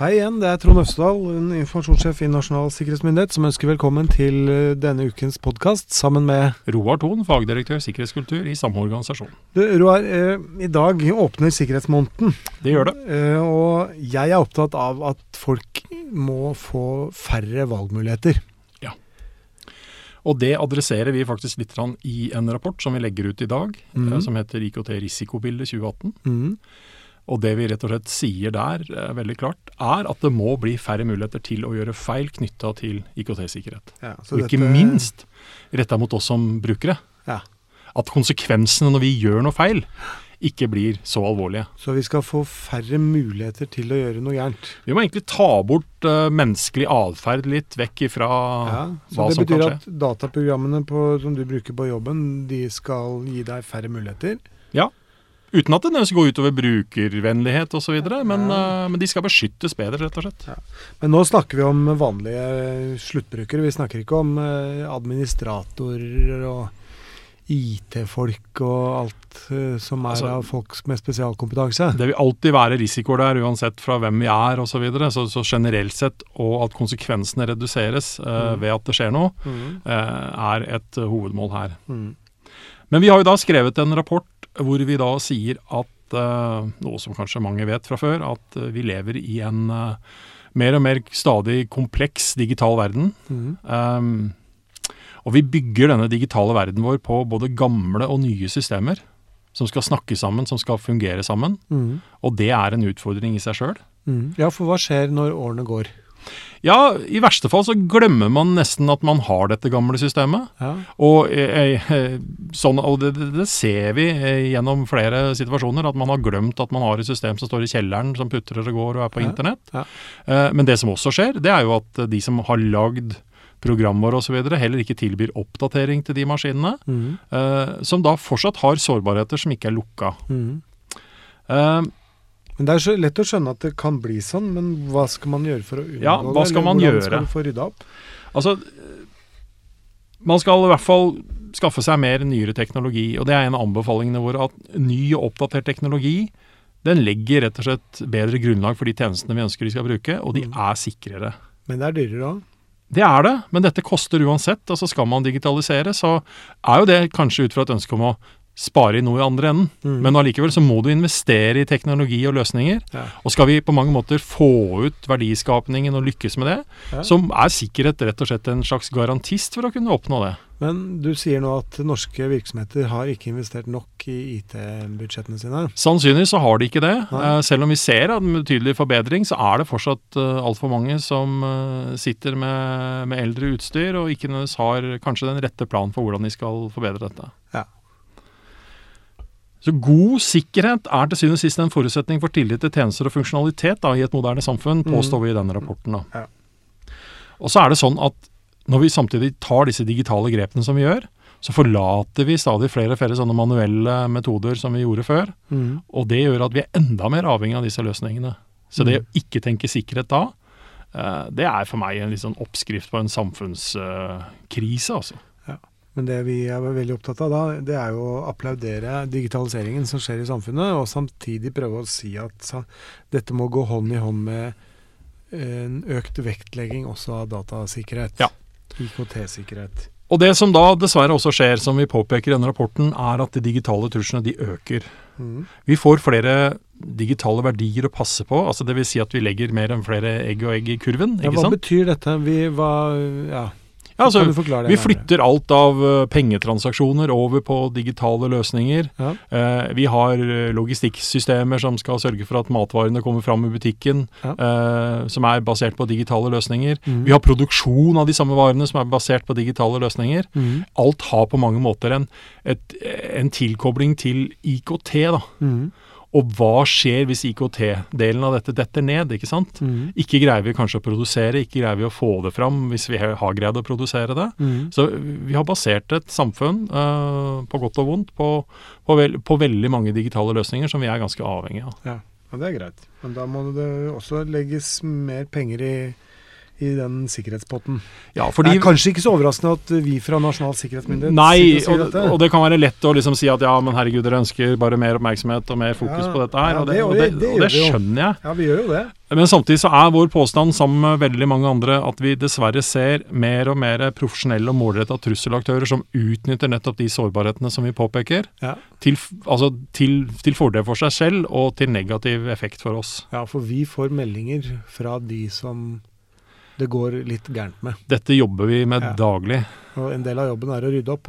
Hei igjen, det er Trond Øvstedal, informasjonssjef i Nasjonal sikkerhetsmyndighet, som ønsker velkommen til eh, denne ukens podkast sammen med Roar Thon, fagdirektør sikkerhetskultur i samme organisasjon. Du, Roar, eh, i dag åpner sikkerhetsmåneden. Det gjør det. Eh, og jeg er opptatt av at folk må få færre valgmuligheter. Ja. Og det adresserer vi faktisk litt i en rapport som vi legger ut i dag, mm. eh, som heter IKT risikobilde 2018. Mm. Og det vi rett og slett sier der, eh, veldig klart, er at det må bli færre muligheter til å gjøre feil knytta til IKT-sikkerhet. Ja, Og ikke dette- minst retta mot oss som brukere. Ja. At konsekvensene når vi gjør noe feil, ikke blir så alvorlige. Så vi skal få færre muligheter til å gjøre noe gærent. Vi må egentlig ta bort uh, menneskelig atferd litt vekk ifra Ja, så hva det som kan betyr at dataprogrammene på, som du bruker på jobben, de skal gi deg færre muligheter. Uten at det nødvendigvis går utover brukervennlighet osv., men, Ja. eh, men de skal beskyttes bedre, rett og slett. Men nå snakker vi om vanlige sluttbrukere. Vi snakker ikke om eh, administratorer og IT-folk og alt eh, som er Altså, av folk med spesialkompetanse. Det vil alltid være risikoer der, uansett fra hvem vi er osv. Så, videre. så Så generelt sett, og at konsekvensene reduseres uh, ved at det skjer noe, Mm. uh, er et hovedmål her. Mm. Men vi har jo da skrevet en rapport hvor vi da sier at eh, noe som kanskje mange vet fra før, at eh, vi lever i en eh, mer og mer stadig kompleks digital verden. Mm. Um, og vi bygger denne digitale verden vår på både gamle og nye systemer som skal snakke sammen, som skal fungere sammen. Mm. Og det er en utfordring i seg sjøl. Mm. Ja, for hva skjer når årene går? Ja, i verste fall så glemmer man nesten at man har dette gamle systemet. Ja. Og, eh, eh, sånn, og det, det, ser vi eh, gjennom flere situasjoner, at man har glemt at man har et system som står i kjelleren, som putrer og går og er på Ja, internett. ja. Men det som også skjer, det er jo at de som har lagd programvare osv., heller ikke tilbyr oppdatering til de maskinene, Mm. som da fortsatt har sårbarheter som ikke er lukka. Mm. Men Det er så lett å skjønne at det kan bli sånn, men hva skal man gjøre for å unngå Ja, hva skal man gjøre? skal du få rydda opp? Altså, man skal i hvert fall skaffe seg mer nyere teknologi, og det er en av anbefalingene våre, at ny og oppdatert teknologi, den legger rett og slett bedre grunnlag for de tjenestene vi ønsker de skal bruke, og de Mm. er sikrere. Men det er dyrere òg. Det er det, men dette koster uansett, altså skal man digitalisere, så er jo det kanskje ut fra et ønske om å spare i noe i andre enden. Mm. Men allikevel så må du investere i teknologi og løsninger, Ja. og skal vi på mange måter få ut verdiskapningen og lykkes med det, Ja. så er sikkerhet rett og slett en slags garantist for å kunne oppnå det. Men du sier nå at norske virksomheter har ikke investert nok i IT-budsjettene sine. Sannsynligvis så har de ikke det. Nei. Eh, selv om vi ser en betydelig forbedring, så er det fortsatt uh, altfor mange som eh, sitter med, med eldre utstyr og ikke nødvendigvis har kanskje den rette planen for hvordan de skal forbedre dette. Ja. Så god sikkerhet er til syvende og sist en forutsetning for tillit til tjenester og funksjonalitet da, i et moderne samfunn, Mhm. påstår vi i denne rapporten. Ja. Og så er det sånn at når vi samtidig tar disse digitale grepene som vi gjør, så forlater vi stadig flere og flere sånne manuelle metoder som vi gjorde før. Mm. Og det gjør at vi er enda mer avhengig av disse løsningene. Så det Mm. å ikke tenke sikkerhet da, eh, det er for meg en litt sånn oppskrift på en samfunnskrise, altså. Men det vi er veldig opptatt av da, det er jo å applaudere digitaliseringen som skjer i samfunnet, og samtidig prøve å si at dette må gå hånd i hånd med en økt vektlegging også av datasikkerhet. Ja. IKT-sikkerhet. Og det som da dessverre også skjer, som vi påpeker i denne rapporten, er at de digitale truslene de øker. Mm. Vi får flere digitale verdier å passe på, altså det vil si at vi legger mer enn flere egg og egg i kurven, Ja, hva sant? betyr dette? Vi, var, ja. Ja, altså, vi flytter alt av eh, pengetransaksjoner over på digitale løsninger. Ja. Eh, vi har eh, logistikksystemer som skal sørge for at matvarene kommer fram i butikken, Ja. eh, som er basert på digitale løsninger. Mm. Vi har produksjon av de samme varene som er basert på digitale løsninger. Mm. Alt har på mange måter en, et, en tilkobling til IKT. da. Mm. Og hva skjer hvis IKT-delen av dette detter ned? ikke sant? Mm. Ikke greier vi kanskje å produsere, ikke greier vi å få det fram hvis vi har greid å produsere det. Mm. Så vi har basert et samfunn, uh, på godt og vondt, på, på, veld, på veldig mange digitale løsninger som vi er ganske avhengig av. Ja, det er greit. Men da må det også legges mer penger i, i den sikkerhetspotten. Ja, Det er kanskje ikke så overraskende at vi fra Nasjonal sikkerhetsmyndighet Nei, sitter og og, sier dette. og det kan være lett å liksom si at ja, men herregud, dere ønsker bare mer oppmerksomhet og mer fokus Ja, på dette her. ja, og, det, og, det, det- det og det skjønner jeg. Ja, vi gjør jo det. Men samtidig så er vår påstand sammen med veldig mange andre at vi dessverre ser mer og mer profesjonelle og målretta trusselaktører som utnytter nettopp de sårbarhetene som vi påpeker, Ja. til, altså til, til fordel for seg selv og til negativ effekt for oss. ja, for vi får meldinger fra de som det går litt gærent med. Dette jobber vi med Ja. daglig. Og en del av jobben er å rydde opp.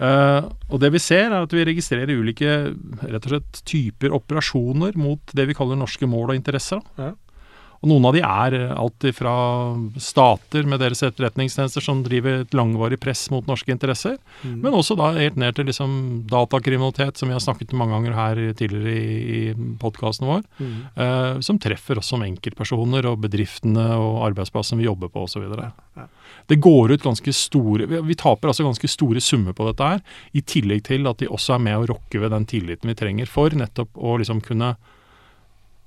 Eh, og det vi ser, er at vi registrerer ulike rett og slett typer operasjoner mot det vi kaller norske mål og interesser. Ja. Og noen av de er eh, alt fra stater med deres etterretningstjenester som driver et langvarig press mot norske interesser, Mm. men også da helt ned til liksom datakriminalitet, som vi har snakket mange ganger her tidligere i, i podkasten vår, Mm. eh, som treffer oss som enkeltpersoner og bedriftene og arbeidsplassen vi jobber på osv. Det går ut ganske store vi, vi taper altså ganske store summer på dette her, i tillegg til at de også er med å rokke ved den tilliten vi trenger for nettopp å liksom kunne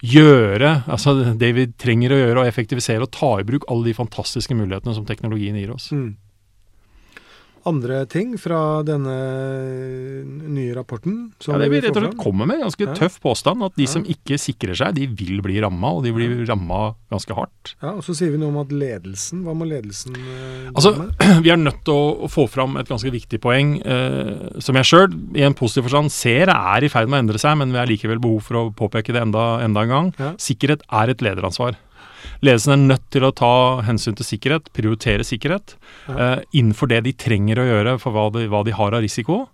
gjøre altså det vi trenger å gjøre, og effektivisere og ta i bruk alle de fantastiske mulighetene som teknologien gir oss. Mm. Andre ting fra denne nye rapporten? som Ja, det vi rett og slett kommer med ganske Ja. tøff påstand, at de Ja. som ikke sikrer seg, de vil bli ramma, og de blir ramma ganske hardt. Ja, og så sier vi noe om at ledelsen Hva må ledelsen eh, Altså? Vi er nødt til å, å få fram et ganske viktig poeng, eh, som jeg sjøl, i en positiv forstand, ser er i ferd med å endre seg, men vi har likevel behov for å påpeke det enda, enda en gang. Ja. Sikkerhet er et lederansvar. Ledelsen er nødt til å ta hensyn til sikkerhet, prioritere sikkerhet, Ja. eh, innenfor det de trenger å gjøre for hva de, hva de har av risiko.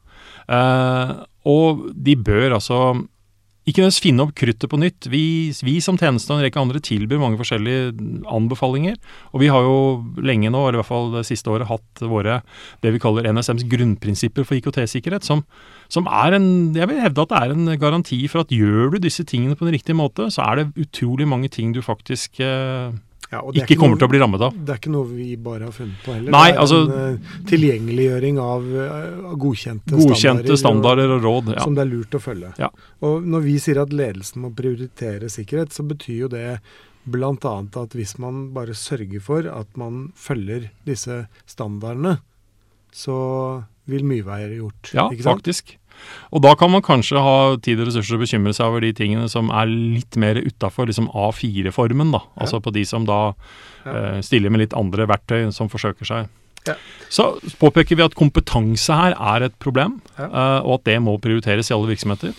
Eh, og de bør altså ikke nødvendigvis finne opp kruttet på nytt. Vi, vi som tjeneste og en rekke andre tilbyr mange forskjellige anbefalinger. Og vi har jo lenge nå, eller i hvert fall det siste året, hatt våre det vi kaller NSMs grunnprinsipper for IKT-sikkerhet, som, som er en Jeg vil hevde at det er en garanti for at gjør du disse tingene på den riktige måte, så er det utrolig mange ting du faktisk eh, Ja, og ikke kommer noe- til å bli rammet av. Det er ikke noe vi bare har funnet på heller. Nei, det er altså- en uh, tilgjengeliggjøring av uh, godkjente, Godkjente og- standarder og råd. Ja. som det er lurt å følge. Ja. Og når vi sier at ledelsen må prioritere sikkerhet, så betyr jo det bl.a. at hvis man bare sørger for at man følger disse standardene, så vil mye være gjort. Ja, faktisk. Og da kan man kanskje ha tid og ressurser til å bekymre seg over de tingene som er litt mer utafor liksom A4-formen, da. Ja. Altså på de som da eh, stiller med litt andre verktøy som forsøker seg. Ja. Så påpeker vi at kompetanse her er et problem, Ja. eh, og at det må prioriteres i alle virksomheter.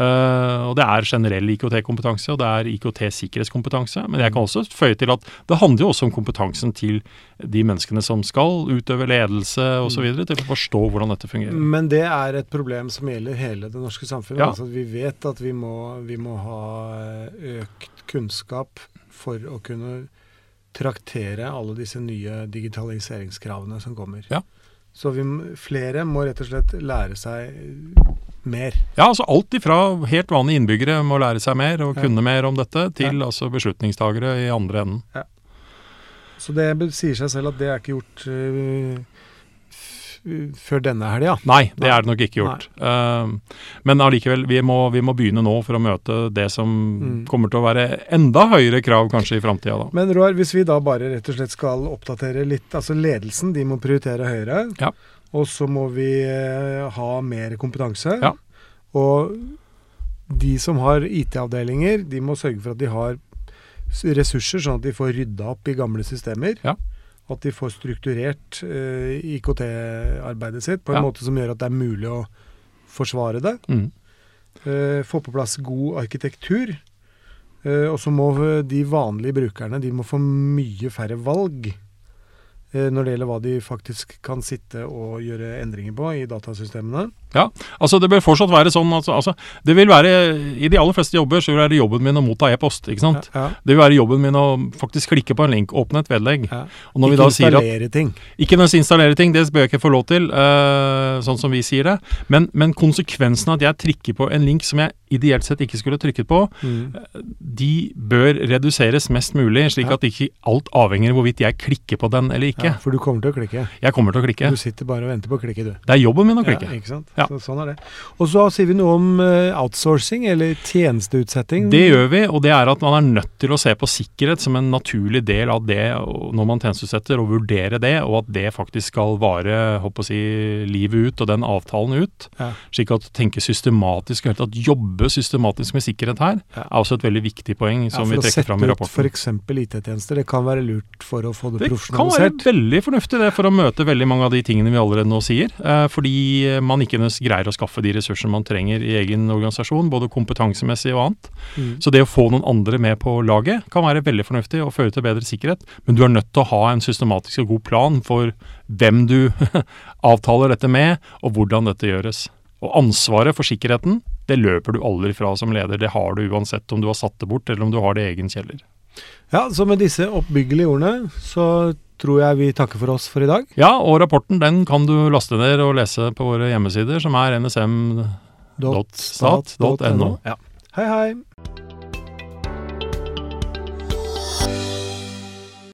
Eh, og Det er generell IKT-kompetanse, og det er IKT-sikkerhetskompetanse. Men jeg kan også føye til at det handler jo også om kompetansen til de menneskene som skal utøve ledelse osv., til å forstå hvordan dette fungerer. Men det er et problem som gjelder hele det norske samfunnet. Ja. Altså, vi vet at vi må, vi må ha eh, økt kunnskap for å kunne traktere alle disse nye digitaliseringskravene som kommer. Ja. Så vi, flere må rett og slett lære seg mer. Ja, altså alt ifra helt vanlige innbyggere må lære seg mer og Ja. kunne mer om dette, til altså beslutningstagere i andre enden. Så det sier seg selv at det er ikke gjort uh, før denne helga. Nei, det Nei. er det nok ikke gjort. Uh, men allikevel, vi må, vi må begynne nå for å møte det som Mm. kommer til å være enda høyere krav kanskje i framtida, da. Men Roar, hvis vi da bare rett og slett skal oppdatere litt Altså ledelsen, de må prioritere høyere. Ja. Og så må vi eh, ha mer kompetanse. Ja. Og de som har IT-avdelinger, de må sørge for at de har ressurser, sånn at de får rydda opp i gamle systemer. Ja. At de får strukturert uh, IKT-arbeidet sitt på en Ja. måte som gjør at det er mulig å forsvare det. Mm. Uh, få på plass god arkitektur. Uh, og så må eh, de vanlige brukerne de må få mye færre valg eh, når det gjelder hva de faktisk kan sitte og gjøre endringer på i datasystemene. Ja, Altså, det bør fortsatt være sånn altså, altså, Det vil være I de aller fleste jobber så vil det være jobben min å motta e-post, ikke sant? Ja, Det vil være jobben min å faktisk klikke på en link, åpne et vedlegg. ja. Og når vi Ikke installere sier at ting. Ikke nødvendigvis installere ting, det bør jeg ikke få lov til, uh, sånn som vi sier det. Men, men konsekvensen av at jeg trikker på en link som jeg ideelt sett ikke skulle trykket på, Mm. de bør reduseres mest mulig, slik Ja. at ikke alt avhenger av hvorvidt jeg klikker på den eller ikke. Ja, for du kommer til å klikke. Jeg kommer til å klikke. Du sitter bare og venter på å klikke, du. Det er jobben min å klikke. Ja, ikke sant? Ja. Så, sånn er det. Og så sier vi noe om eh, outsourcing, eller tjenesteutsetting. Det gjør vi, og det er at man er nødt til å se på sikkerhet som en naturlig del av det når man tjenesteutsetter, og vurdere det, og at det faktisk skal vare håper å si, livet ut og den avtalen ut. Ja. Slik at tenke systematisk, og helt tatt jobbe systematisk med sikkerhet her, er også et veldig viktig poeng som ja, vi å trekker sette fram i ut rapporten. f.eks. IT-tjenester. Det kan være lurt for å få det, Det kan være veldig fornuftig det for å møte veldig mange av de tingene vi allerede nå sier. Eh, fordi man ikke greier å skaffe de ressursene man trenger i egen organisasjon, både kompetansemessig og annet. Mm. Så det å få noen andre med på laget kan være veldig fornuftig og føre til bedre sikkerhet. Men du er nødt til å ha en systematisk og god plan for hvem du avtaler dette med, og hvordan dette gjøres. Og ansvaret for sikkerheten, det løper du aldri fra som leder. Det har du uansett om du har satt det bort, eller om du har det i egen kjeller. Ja, så med disse oppbyggelige ordene så tror jeg vi takker for oss for i dag. Ja, og rapporten den kan du laste ned og lese på våre hjemmesider, som er nsm.stat.no. Ja. Hei, hei.